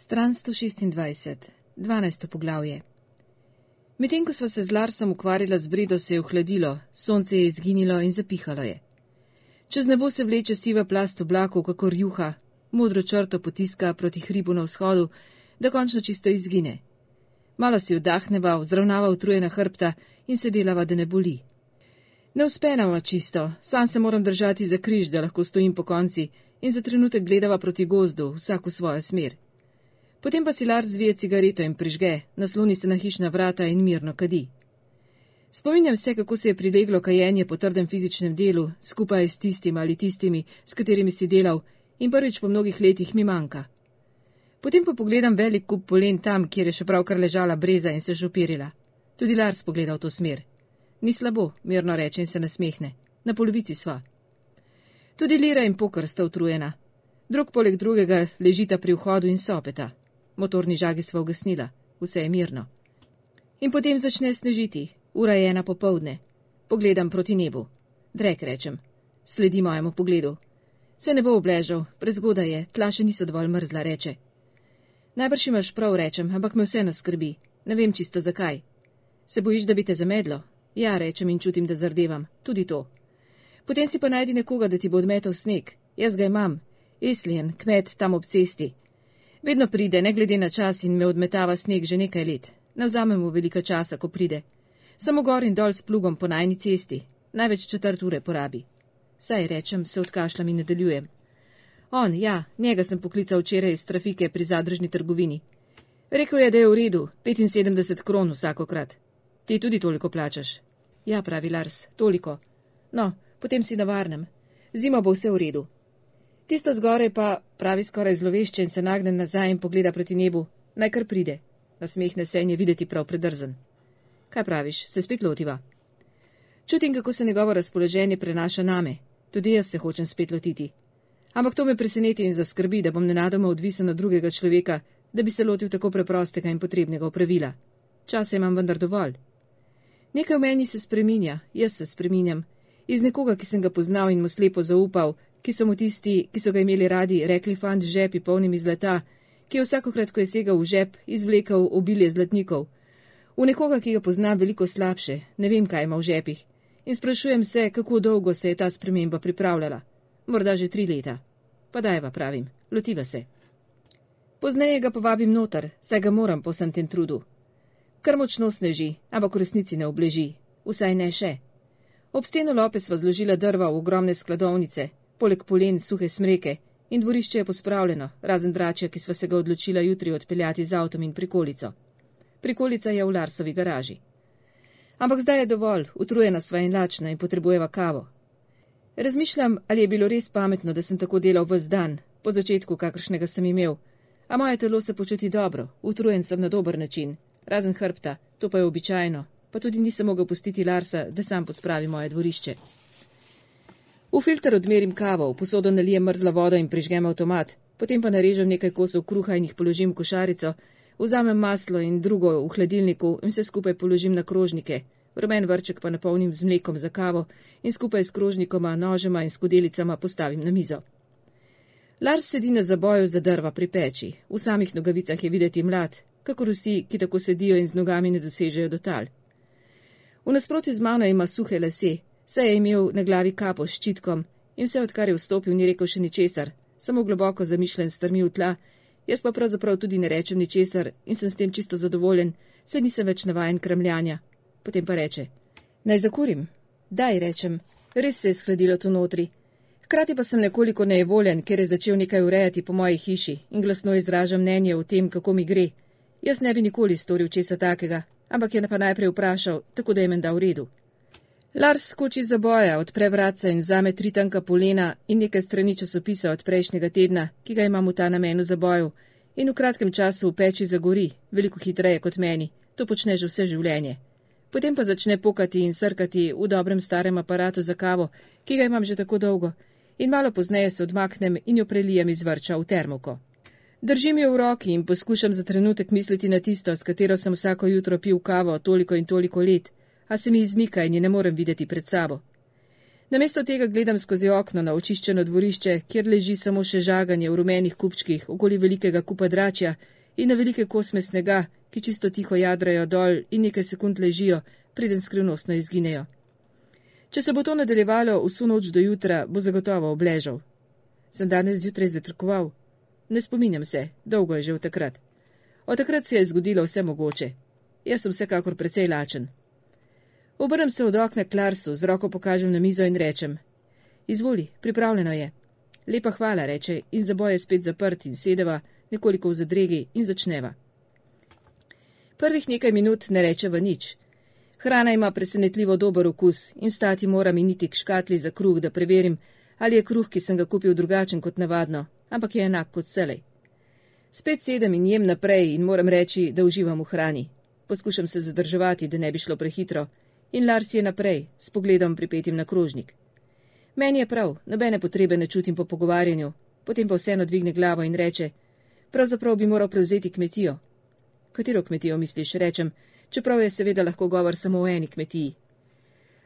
Stran 126, 12. poglavje. Medtem ko sva se z Larsom ukvarjala z bredo, se je ohladilo, sonce je izginilo in zapihalo je. Čez nebo se vleče siva plast oblakov, kakor juha, modro črto potiska proti hribu na vzhodu, da končno čisto izgine. Malo si vdahneva, vzravnava utrujena hrbta in se delava, da ne boli. Ne uspe nam čisto, sam se moram držati za križ, da lahko stojim po konci in za trenutek gledava proti gozdu, vsak v svojo smer. Potem pa si Lars zvije cigareto in prižge, nasloni se na hišna vrata in mirno kadi. Spominjam se, kako se je prileglo kajenje po trdem fizičnem delu, skupaj s tistim ali tistimi, s katerimi si delal, in prvič po mnogih letih mi manjka. Potem pa pogledam velik kup polen tam, kjer je še pravkar ležala breza in se žopirila. Tudi Lars pogleda v to smer. Ni slabo, mirno reče in se nasmehne. Na polovici sva. Tudi Lira in Pokr sta utrujena. Drug poleg drugega ležita pri vhodu in sopeta. Motorni žagi sva ugasnila, vse je mirno. In potem začne snežiti, ura je ena popovdne. Pogledam proti nebu. Drek rečem. Sledi mojemu pogledu. Se ne bo obležal, prezgoda je, tla še niso dovolj mrzla, reče. Najbrž imaš prav, rečem, ampak me vseeno skrbi. Ne vem čisto zakaj. Se bojiš, da bi te zamedlo? Ja, rečem in čutim, da zardevam. Tudi to. Potem si pa najdi nekoga, da ti bo odmetal sneg. Jaz ga imam. Eslien, kmet tam ob cesti. Vedno pride, ne glede na čas in me odmetava sneg že nekaj let. Ne vzamemo veliko časa, ko pride. Samo gor in dol s plugom po najni cesti. Največ četrt ure porabi. Saj rečem, se odkašljam in nadaljujem. On, ja, njega sem poklical včeraj iz trafike pri zadružni trgovini. Rekl je, da je v redu, 75 kron vsakokrat. Ti tudi toliko plačaš. Ja, pravi Lars, toliko. No, potem si na varnem. Zima bo vse v redu. Tisto zgore pa pravi skoraj zlovešče in se nagne nazaj in pogleda proti nebu. Naj kar pride. Nasmehne se in je videti prav predrzen. Kaj praviš, se spet lotiva? Čutim, kako se njegovo razpoloženje prenaša name. Tudi jaz se hočem spet lotiti. Ampak to me preseneti in zaskrbi, da bom nenadoma odvisen od drugega človeka, da bi se lotil tako preprostega in potrebnega opravila. Časa imam vendar dovolj. Nekaj v meni se spreminja, jaz se spreminjam iz nekoga, ki sem ga poznal in mu slepo zaupal, ki so mu tisti, ki so ga imeli radi, rekli fant z žepi polnimi zlata, ki je vsakokrat, ko je segal v žep, izvlekel obilje zlatnikov. V nekoga, ki ga poznam veliko slabše, ne vem, kaj ima v žepih. In sprašujem se, kako dolgo se je ta sprememba pripravljala. Morda že tri leta. Pa dajva, pravim, lotiva se. Pozneje ga povabim noter, saj ga moram po vsem tem trudu. Kar močno sneži, ampak v resnici ne obleži, vsaj ne še. Ob steno lope sva zložila drva v ogromne skladovnice, poleg polen suhe smreke in dvorišče je pospravljeno, razen dračja, ki sva se ga odločila jutri odpeljati z avtom in prikolico. Prikolica je v Larsovi garaži. Ampak zdaj je dovolj, utrujena sva in lačna in potrebujeva kavo. Razmišljam, ali je bilo res pametno, da sem tako delal vse dan, po začetku, kakršnega sem imel, a moje telo se počuti dobro, utrujen sem na dober način, razen hrbta, to pa je običajno, pa tudi nisem mogel pustiti Larsa, da sam pospravi moje dvorišče. V filter odmerim kavo, v posodo nalijem mrzla vodo in prižgem avtomat, potem pa narežem nekaj kosov kruha in jih položim v košarico, vzamem maslo in drugo v hladilniku in vse skupaj položim na krožnike, rumen vrček pa napolnim z mlekom za kavo in skupaj s krožnikoma, nožema in skodelicama postavim na mizo. Lars sedi na zaboju za drva pri peči, v samih nogavicah je videti mlad, kakor vsi, ki tako sedijo in z nogami ne dosežejo do tal. V nasprotju z mano ima suhe lase, saj je imel na glavi kapo s ščitkom in vse odkar je vstopil, ni rekel še ničesar, samo globoko zamišljen strmi v tla, jaz pa pravzaprav tudi ne rečem ničesar in sem s tem čisto zadovoljen, saj nisem več navajen kremljanja. Potem pa reče: Naj zakurim. Daj, rečem, res se je skladilo tu notri. Hkrati pa sem nekoliko nejevoljen, ker je začel nekaj urejati po moji hiši in glasno izražam mnenje o tem, kako mi gre. Jaz ne bi nikoli storil česa takega, ampak je pa najprej vprašal, tako da je menda v redu. Lars skoči za boja, odpre vratca in vzame tri tanka polena in nekaj strani časopisa od prejšnjega tedna, ki ga imam v ta namenu za boju, in v kratkem času v peči zagori, veliko hitreje kot meni, to počne že vse življenje. Potem pa začne pokati in srkati v dobrem starem aparatu za kavo, ki ga imam že tako dolgo, in malo pozneje se odmaknem in jo prelijem iz vrča v termoko. Držim jo v roki in poskušam za trenutek misliti na tisto, s katero sem vsako jutro pil kavo toliko in toliko let, a se mi izmika in je ne morem videti pred sabo. Namesto tega gledam skozi okno na očiščeno dvorišče, kjer leži samo še žaganje v rumenih kupčkih okoli velikega kupa dračja in na velike kosme snega, ki čisto tiho jadrajo dol in nekaj sekund ležijo, preden skrivnostno izginejo. Če se bo to nadaljevalo vso noč do jutra, bo zagotovo obležal. Sem danes zjutraj zatrkoval. Ne spominjam se, dolgo je že od takrat. Od takrat se je zgodilo vse mogoče. Jaz sem vsekakor precej lačen. Obrnem se od okna k Larsu, z roko pokažem na mizo in rečem: Izvoli, pripravljeno je. Lepa hvala, reče, in zaboj je spet zaprt in sedeva, nekoliko v zadregi in začneva. Prvih nekaj minut ne rečeva nič. Hrana ima presenetljivo dober okus in stati moram initi k škatli za kruh, da preverim, ali je kruh, ki sem ga kupil drugačen kot navadno, ampak je enak kot celej. Spet sedem in jem naprej in moram reči, da uživam v hrani. Poskušam se zadrževati, da ne bi šlo prehitro in Lars je naprej, s pogledom pripetim na krožnik. Meni je prav, nobene potrebe ne čutim po pogovarjanju, potem pa vseeno dvigne glavo in reče: Pravzaprav bi moral prevzeti kmetijo. Katero kmetijo misliš, rečem, čeprav je seveda lahko govor samo o eni kmetiji.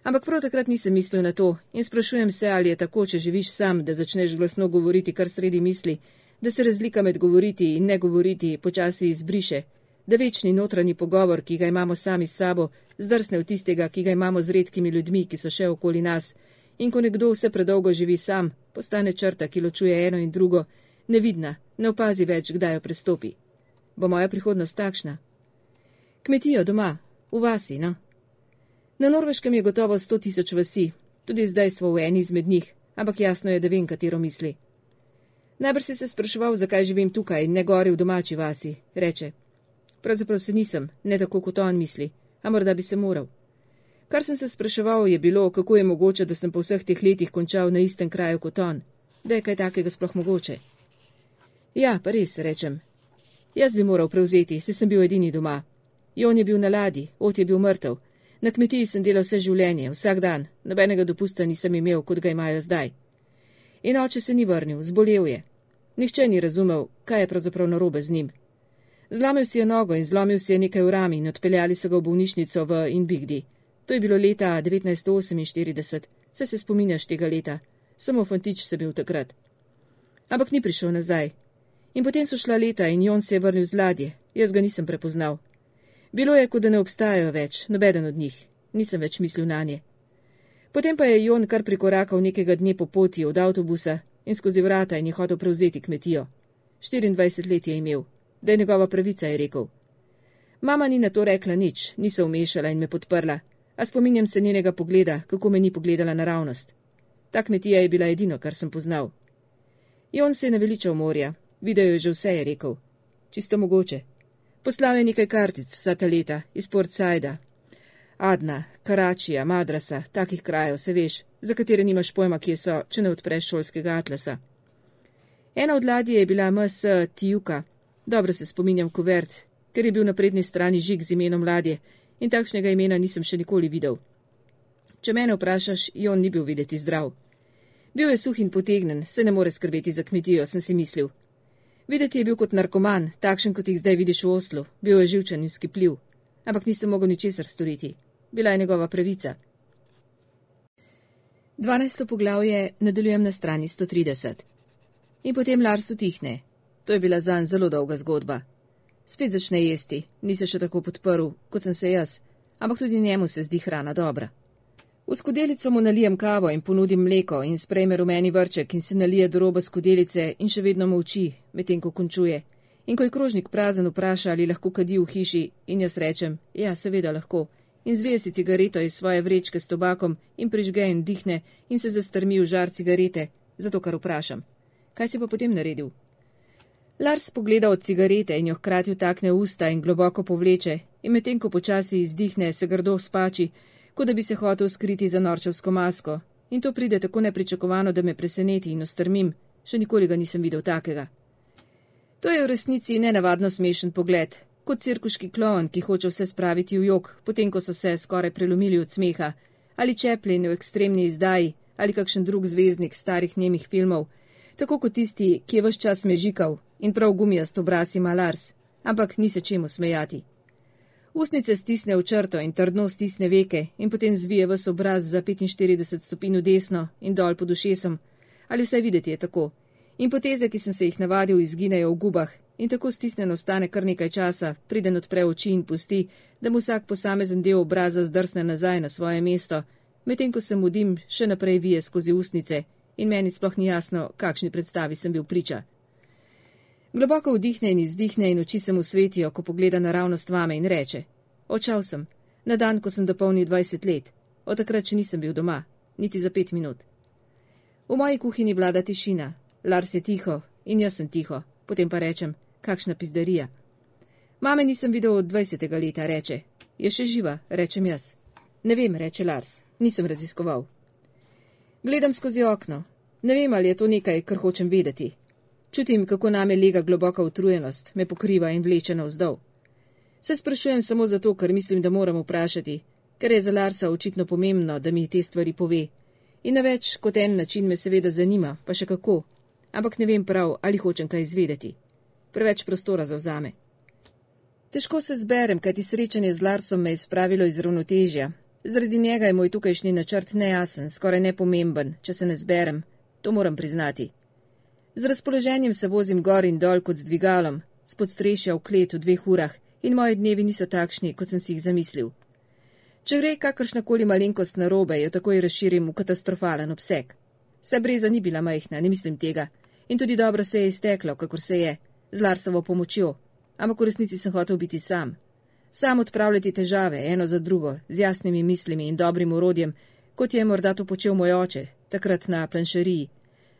Ampak prav takrat nisem mislil na to in sprašujem se, ali je tako, če živiš sam, da začneš glasno govoriti kar sredi misli, da se razlika med govoriti in ne govoriti počasi izbriše, da večni notranji pogovor, ki ga imamo sami s sabo, zdrsne v tistega, ki ga imamo z redkimi ljudmi, ki so še okoli nas, in ko nekdo vse predolgo živi sam, postane črta, ki ločuje eno in drugo, nevidna, ne opazi več, kdaj jo prestopi. Bo moja prihodnost takšna? Kmetijo doma, v vasi, no. Na Norveškem je gotovo sto tisoč vasi, tudi zdaj smo v eni izmed njih, ampak jasno je, da vem, katero misli. Najbrž si se spraševal, zakaj živim tukaj in ne gori v domači vasi, reče. Pravzaprav se nisem, ne tako kot on misli, a morda bi se moral. Kar sem se spraševal, je bilo, kako je mogoče, da sem po vseh teh letih končal na istem kraju kot on, da je kaj takega sploh mogoče. Ja, pa res, rečem. Jaz bi moral prevzeti, se sem bil edini doma. Jon je bil na ladi, ot je bil mrtev. Na kmetiji sem delal vse življenje, vsak dan, nobenega dopusta nisem imel, kot ga imajo zdaj. In oče se ni vrnil, zbolel je. Nihče ni razumel, kaj je pravzaprav narobe z njim. Zlomil si je nogo in zlomil si je nekaj v rami in odpeljali so ga v bolnišnico v Inbigdi. To je bilo leta 1948, se se spominjaš tega leta, samo fantič se bil takrat. Ampak ni prišel nazaj. In potem so šla leta in Jon se je vrnil z ladje, jaz ga nisem prepoznal. Bilo je, kot da ne obstajajo več, nobeden od njih, nisem več mislil na nje. Potem pa je Jon kar prikorakal nekega dne po poti od avtobusa in skozi vrata in je hotel prevzeti kmetijo. 24 let je imel da je njegova pravica, je rekel. Mama ni na to rekla nič, ni se umešala in me podprla, a spominjam se njenega pogleda, kako me ni pogledala naravnost. Ta kmetija je bila edino, kar sem poznal. Jon se je naveličal morja, videl je že vse, je rekel. Čisto mogoče. Poslal je nekaj kartic vsa ta leta iz Port Saida. Adna, Karačija, Madrasa, takih krajev, se veš, za katere nimaš pojma, kje so, če ne odpreš šolskega atlasa. Ena od ladij je bila MS Tijuka, Dobro se spominjam kuvert, ker je bil na prednji strani žig z imenom ladje in takšnega imena nisem še nikoli videl. Če mene vprašaš, Jon ni bil videti zdrav. Bil je suh in potegnen, se ne more skrbeti za kmetijo, sem si mislil. Videti je bil kot narkoman, takšen kot jih zdaj vidiš v Oslu, bil je živčen in skipljiv, ampak nisem mogel ničesar storiti. Bila je njegova pravica. 12. poglavje nadaljujem na strani 130. In potem Lars utihne, To je bila zanj zelo dolga zgodba. Spet začne jesti, ni se še tako podprl, kot sem se jaz, ampak tudi njemu se zdi hrana dobra. V skodelico mu nalijem kavo in ponudim mleko in sprejme rumeni vrček in se nalije do roba skodelice in še vedno molči, medtem ko končuje. In ko je krožnik prazen, vpraša, ali lahko kadi v hiši, in jaz rečem, ja, seveda lahko, in zvije si cigareto iz svoje vrečke s tobakom in prižge in dihne in se zastrmi v žar cigarete, zato kar vprašam. Kaj si pa potem naredil? Lars pogleda od cigarete in jo hkrati vtakne v usta in globoko povleče, in medtem ko počasi izdihne, se grdo spači, kot da bi se hotel skriti za norčevsko masko. In to pride tako nepričakovano, da me preseneti in ostrmim, še nikoli ga nisem videl takega. To je v resnici nenavadno smešen pogled, kot cirkuški klon, ki hoče vse spraviti v jog, potem ko so se skoraj prelomili od smeha, ali čeplin v ekstremni izdaji, ali kakšen drug zvezdnik starih nemih filmov, tako kot tisti, ki je vse čas mežikal in prav gumijast obraz ima Lars, ampak ni se čemu smejati. Usnice stisne v črto in trdno stisne veke in potem zvije vse obraz za 45 stopinj desno in dol pod ušesom. Ali vse videti je tako. In poteze, ki sem se jih navadil, izginejo v gubah in tako stisnjeno stane kar nekaj časa, preden odpre oči in pusti, da mu vsak posamezen del obraza zdrsne nazaj na svoje mesto, medtem ko se mudim še naprej vije skozi usnice in meni sploh ni jasno, kakšni predstavi sem bil priča. Globoko vdihne in izdihne in oči se mu svetijo, ko pogleda naravnost vame in reče: Očal sem, na dan, ko sem dopolnil 20 let, od takrat še nisem bil doma, niti za pet minut. V moji kuhinji vlada tišina, Lars je tiho in jaz sem tiho, potem pa rečem: Kakšna pizdarija. Mame nisem videl od 20. leta, reče: Je še živa, rečem jaz. Ne vem, reče Lars, nisem raziskoval. Gledam skozi okno. Ne vem, ali je to nekaj, kar hočem vedeti, Čutim, kako name lega globoka utrujenost, me pokriva in vleče navzdol. Se sprašujem samo zato, ker mislim, da moram vprašati, ker je za Larsa očitno pomembno, da mi te stvari pove. In na več kot en način me seveda zanima, pa še kako. Ampak ne vem prav, ali hočem kaj izvedeti. Preveč prostora zauzame. Težko se zberem, kaj ti srečanje z Larsom me je spravilo iz ravnotežja. Zaradi njega je moj tukajšnji načrt nejasen, skoraj nepomemben, če se ne zberem. To moram priznati. Z razpoloženjem se vozim gor in dol kot z dvigalom, spod strešja v klet v dveh urah in moji dnevi niso takšni, kot sem si jih zamislil. Če gre kakršnakoli malenkost narobe, jo takoj razširim v katastrofalen obseg. Vse breza ni bila majhna, ne mislim tega, in tudi dobro se je izteklo, kakor se je, z Larsovo pomočjo, ampak v resnici sem hotel biti sam. Sam odpravljati težave, eno za drugo, z jasnimi mislimi in dobrim urodjem, kot je morda to počel moj oče, takrat na planšeriji.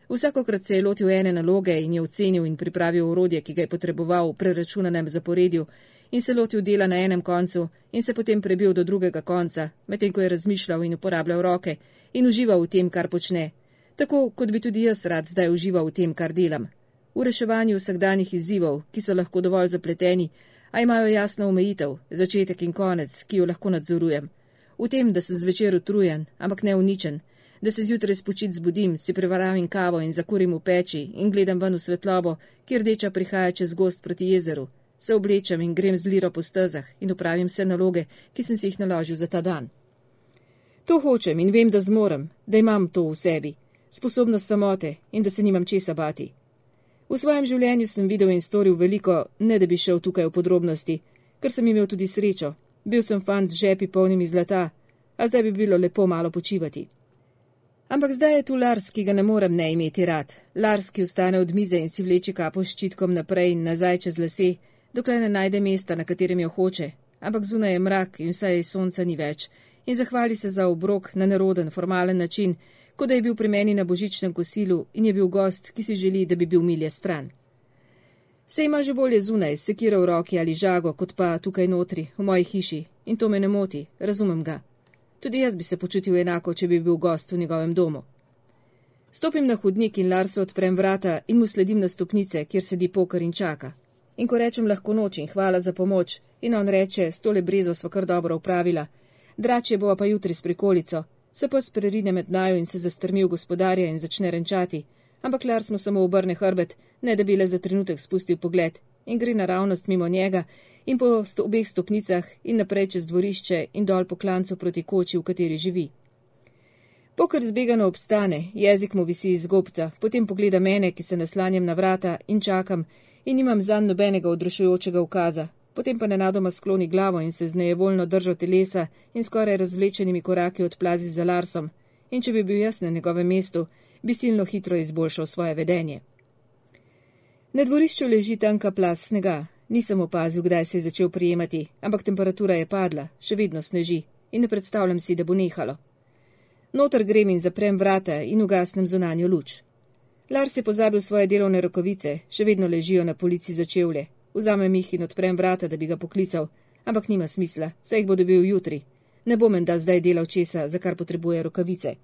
Vsakokrat se je lotil ene naloge in je ocenil in pripravil urodje, ki ga je potreboval v preračunanem zaporedju, in se lotil dela na enem koncu in se potem prebil do drugega konca, medtem ko je razmišljal in uporabljal roke in užival v tem, kar počne, tako kot bi tudi jaz rad zdaj užival v tem, kar delam. V reševanju vsakdanjih izzivov, ki so lahko dovolj zapleteni, a imajo jasno omejitev, začetek in konec, ki jo lahko nadzorujem. V tem, da sem zvečer utrujen, ampak ne uničen da se zjutraj spočit zbudim, si prevaravim kavo in zakurim v peči in gledam ven v svetlobo, kjer rdeča prihaja čez gost proti jezeru. Se oblečem in grem z liro po stezah in upravim vse naloge, ki sem si jih naložil za ta dan. To hočem in vem, da zmorem, da imam to v sebi, sposobnost samote in da se nimam česa bati. V svojem življenju sem videl in storil veliko, ne da bi šel tukaj v podrobnosti, ker sem imel tudi srečo. Bil sem fant z žepi polnimi zlata, a zdaj bi bilo lepo malo počivati. Ampak zdaj je tu Lars, ki ga ne morem ne imeti rad. Lars, ki ustane od mize in si vleče kapo s ščitkom naprej in nazaj čez lase, dokler ne najde mesta, na katerem jo hoče. Ampak zunaj je mrak in vsaj sonca ni več. In zahvali se za obrok na neroden, formalen način, kot da je bil pri meni na božičnem kosilu in je bil gost, ki si želi, da bi bil milje stran. Se ima že bolje zunaj, sekira v roki ali žago, kot pa tukaj notri, v moji hiši. In to me ne moti, razumem ga. Tudi jaz bi se počutil enako, če bi bil gost v njegovem domu. Stopim na hodnik in Larso odprem vrata in mu sledim na stopnice, kjer sedi poker in čaka. In ko rečem lahko noč in hvala za pomoč, in on reče, stole brezo sva kar dobro upravila, drače bova pa jutri s prikolico, se pa sprerine med naju in se zastrmi v gospodarja in začne renčati, ampak Lars mu samo obrne hrbet, ne da bi le za trenutek spustil pogled in gre naravnost mimo njega in po sto obeh stopnicah in naprej čez dvorišče in dol po klancu proti koči, v kateri živi. Pokr zbegano obstane, jezik mu visi iz gobca, potem pogleda mene, ki se naslanjam na vrata in čakam in nimam zanj nobenega odrešujočega ukaza, potem pa nenadoma skloni glavo in se z nejevoljno držo telesa in skoraj razvlečenimi koraki odplazi za Larsom, in če bi bil jaz na njegovem mestu, bi silno hitro izboljšal svoje vedenje. Na dvorišču leži tanka plas snega, Nisem opazil, kdaj se je začel prijemati, ampak temperatura je padla, še vedno sneži in ne predstavljam si, da bo nehalo. Notor grem in zaprem vrata in ugasnem zunanjo luč. Lars je pozabil svoje delovne rokovice, še vedno ležijo na polici za čevlje. Vzamem jih in odprem vrata, da bi ga poklical, ampak nima smisla, saj jih bo dobil jutri. Ne bom menda zdaj delal česa, za kar potrebuje rokavice.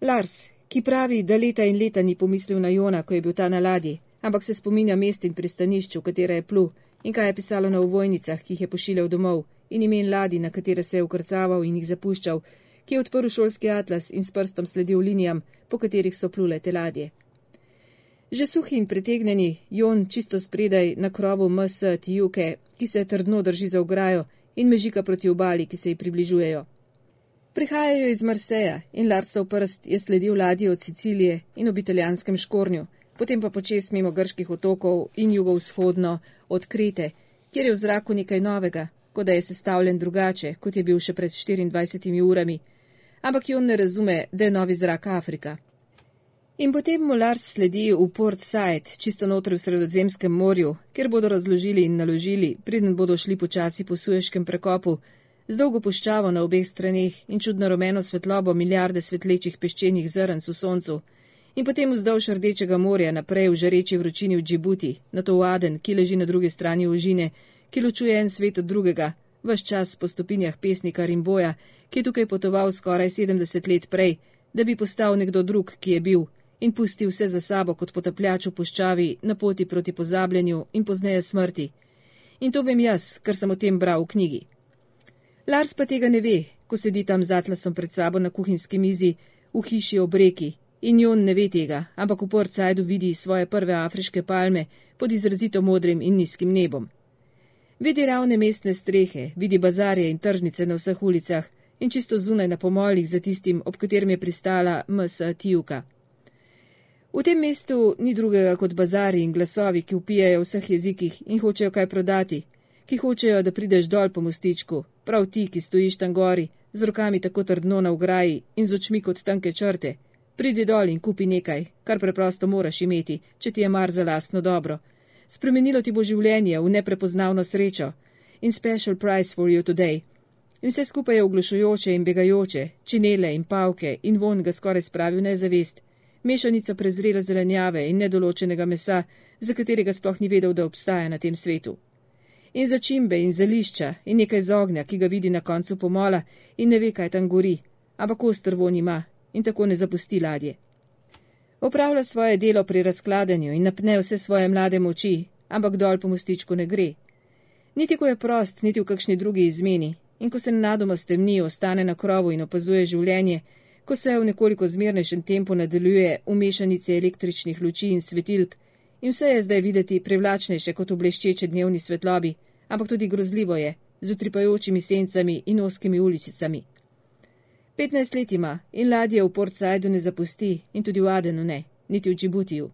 Lars, ki pravi, da leta in leta ni pomislil na Jona, ko je bil ta na ladji, ampak se spominja mest in pristanišč, v katera je plul in kaj je pisalo na uvojnicah, ki jih je pošiljal domov in imen ladi, na katere se je ukrcaval in jih zapuščal, ki je odprl šolski atlas in s prstom sledil linijam, po katerih so plule te ladje. Že suhi in pretegnjeni, Jon čisto spredaj na krovu MS Tijuke, ki se trdno drži za ograjo in mežika proti obali, ki se ji približujejo. Prihajajo iz Marseja in Larsov prst je sledil ladji od Sicilije in ob italijanskem škornju, potem pa počes mimo grških otokov in jugovzhodno od Krete, kjer je v zraku nekaj novega, kot da je sestavljen drugače, kot je bil še pred 24 urami. Ampak Jon ne razume, da je novi zrak Afrika. In potem mu Lars sledi v Port Said, čisto notri v Sredozemskem morju, kjer bodo razložili in naložili, preden bodo šli počasi po suješkem prekopu, z dolgo puščavo na obeh straneh in čudno rumeno svetlobo milijarde svetlečih peščenih zrnc v soncu, in potem vzdolž Rdečega morja naprej v žareči vročini v Džibuti, na to Aden, ki leži na drugi strani ožine, ki ločuje en svet od drugega, vaš čas po stopinjah pesnika Rimboja, ki je tukaj potoval skoraj 70 let prej, da bi postal nekdo drug, ki je bil in pusti vse za sabo kot potapljač v puščavi na poti proti pozabljanju in pozneje smrti. In to vem jaz, ker sem o tem bral v knjigi. Lars pa tega ne ve, ko sedi tam z atlasom pred sabo na kuhinjski mizi v hiši ob reki. In Jon ne ve tega, ampak v Port Saidu vidi svoje prve afriške palme pod izrazito modrim in nizkim nebom. Vidi ravne mestne strehe, vidi bazarje in tržnice na vseh ulicah in čisto zunaj na pomolih za tistim, ob katerem je pristala M.S. Tijuka. V tem mestu ni drugega kot bazari in glasovi, ki upijajo v vseh jezikih in hočejo kaj prodati, ki hočejo, da prideš dol po mostičku, prav ti, ki stojiš tam gori, z rokami tako trdno na ograji in z očmi kot tanke črte. Pridi dol in kupi nekaj, kar preprosto moraš imeti, če ti je mar za lastno dobro. Spremenilo ti bo življenje v neprepoznavno srečo in special price for you today. In vse skupaj je oglušujoče in begajoče, činele in pavke in von ga skoraj spravil nezavest mešanica prezrele zelenjave in nedoločenega mesa, za katerega sploh ni vedel, da obstaja na tem svetu. In začimbe in zelišča in nekaj z ognja, ki ga vidi na koncu pomola in ne ve, kaj tam gori, ampak ostr von ima in tako ne zapusti ladje. Opravlja svoje delo pri razkladanju in napne vse svoje mlade moči, ampak dol po mostičku ne gre. Niti ko je prost, niti v kakšni drugi izmeni, in ko se nenadoma stemni, ostane na krovu in opazuje življenje, ko se v nekoliko zmernejšem tempu nadaljuje v mešanici električnih luči in svetilk, in vse je zdaj videti privlačnejše kot v bleščeče dnevni svetlobi, ampak tudi grozljivo je, z utripajočimi sencami in oskimi ulicicami. 15 let ima in ladje v Port Saidu ne zapusti in tudi v Adenu ne, niti v Džibutiju.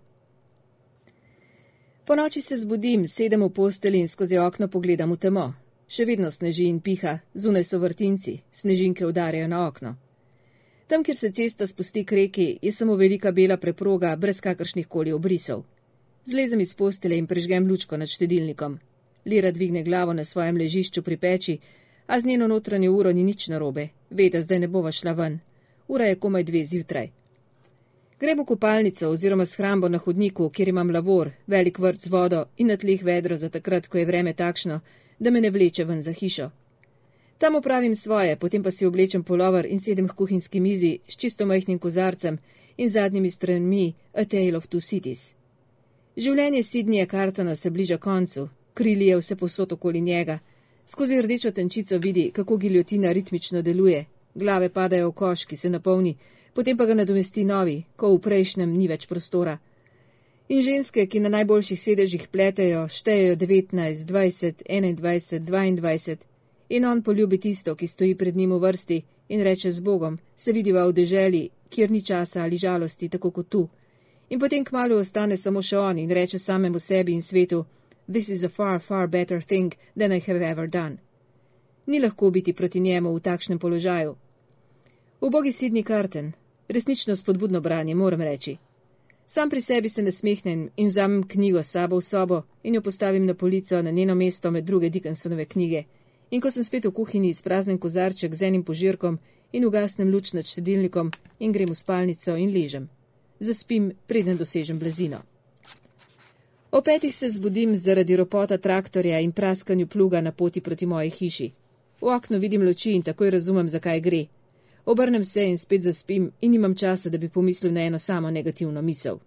Po noči se zbudim, sedem v posteli in skozi okno pogledam v temo. Še vedno sneži in piha, zunaj so vrtinci, snežinke udarjajo na okno. Tam, kjer se cesta spusti k reki, je samo velika bela preproga, brez kakršnih koli obrisov. Zlezem iz postele in prežgem lučko nad štedilnikom. Lira dvigne glavo na svojem ležišču pri peči, a z njeno notranjo uro ni nič narobe, ve, da zdaj ne bova šla ven. Ura je komaj dve zjutraj. Grem v kopalnico oziroma shrambo na hodniku, kjer imam lavor, velik vrt z vodo in na tleh vedro za takrat, ko je vreme takšno, da me ne vleče ven za hišo. Tam opravim svoje, potem pa si oblečem polover in sedem k kuhinjski mizi s čisto majhnim kozarcem in zadnjimi stranmi A Tale of Two Cities. Življenje Sidnija Kartona se bliža koncu, krili je vse posod okoli njega. Skozi rdečo tenčico vidi, kako giljotina ritmično deluje, glave padajo v koš, ki se napolni, potem pa ga nadomesti novi, ko v prejšnjem ni več prostora. In ženske, ki na najboljših sedežih pletejo, štejejo 19, 20, 21, 22 in on poljubi tisto, ki stoji pred njim v vrsti in reče z Bogom, se vidiva v deželi, kjer ni časa ali žalosti, tako kot tu. In potem kmalo ostane samo še on in reče samemu sebi in svetu: This is a far, far better thing than I have ever done. Ni lahko biti proti njemu v takšnem položaju. V bogi Sidni Karten, resnično spodbudno branje, moram reči. Sam pri sebi se nasmehnem in vzamem knjigo s sabo v sobo in jo postavim na polico na njeno mesto med druge Dickensonove knjige in ko sem spet v kuhinji izpraznen kozarček z enim požirkom in ugasnem luč nad štedilnikom in grem v spalnico in ležem. Zaspim, preden dosežem blazino. O petih se zbudim zaradi ropota traktorja in praskanju pluga na poti proti moji hiši. V okno vidim luči in takoj razumem, zakaj gre. Obrnem se in spet zaspim in nimam časa, da bi pomislil na eno samo negativno misel.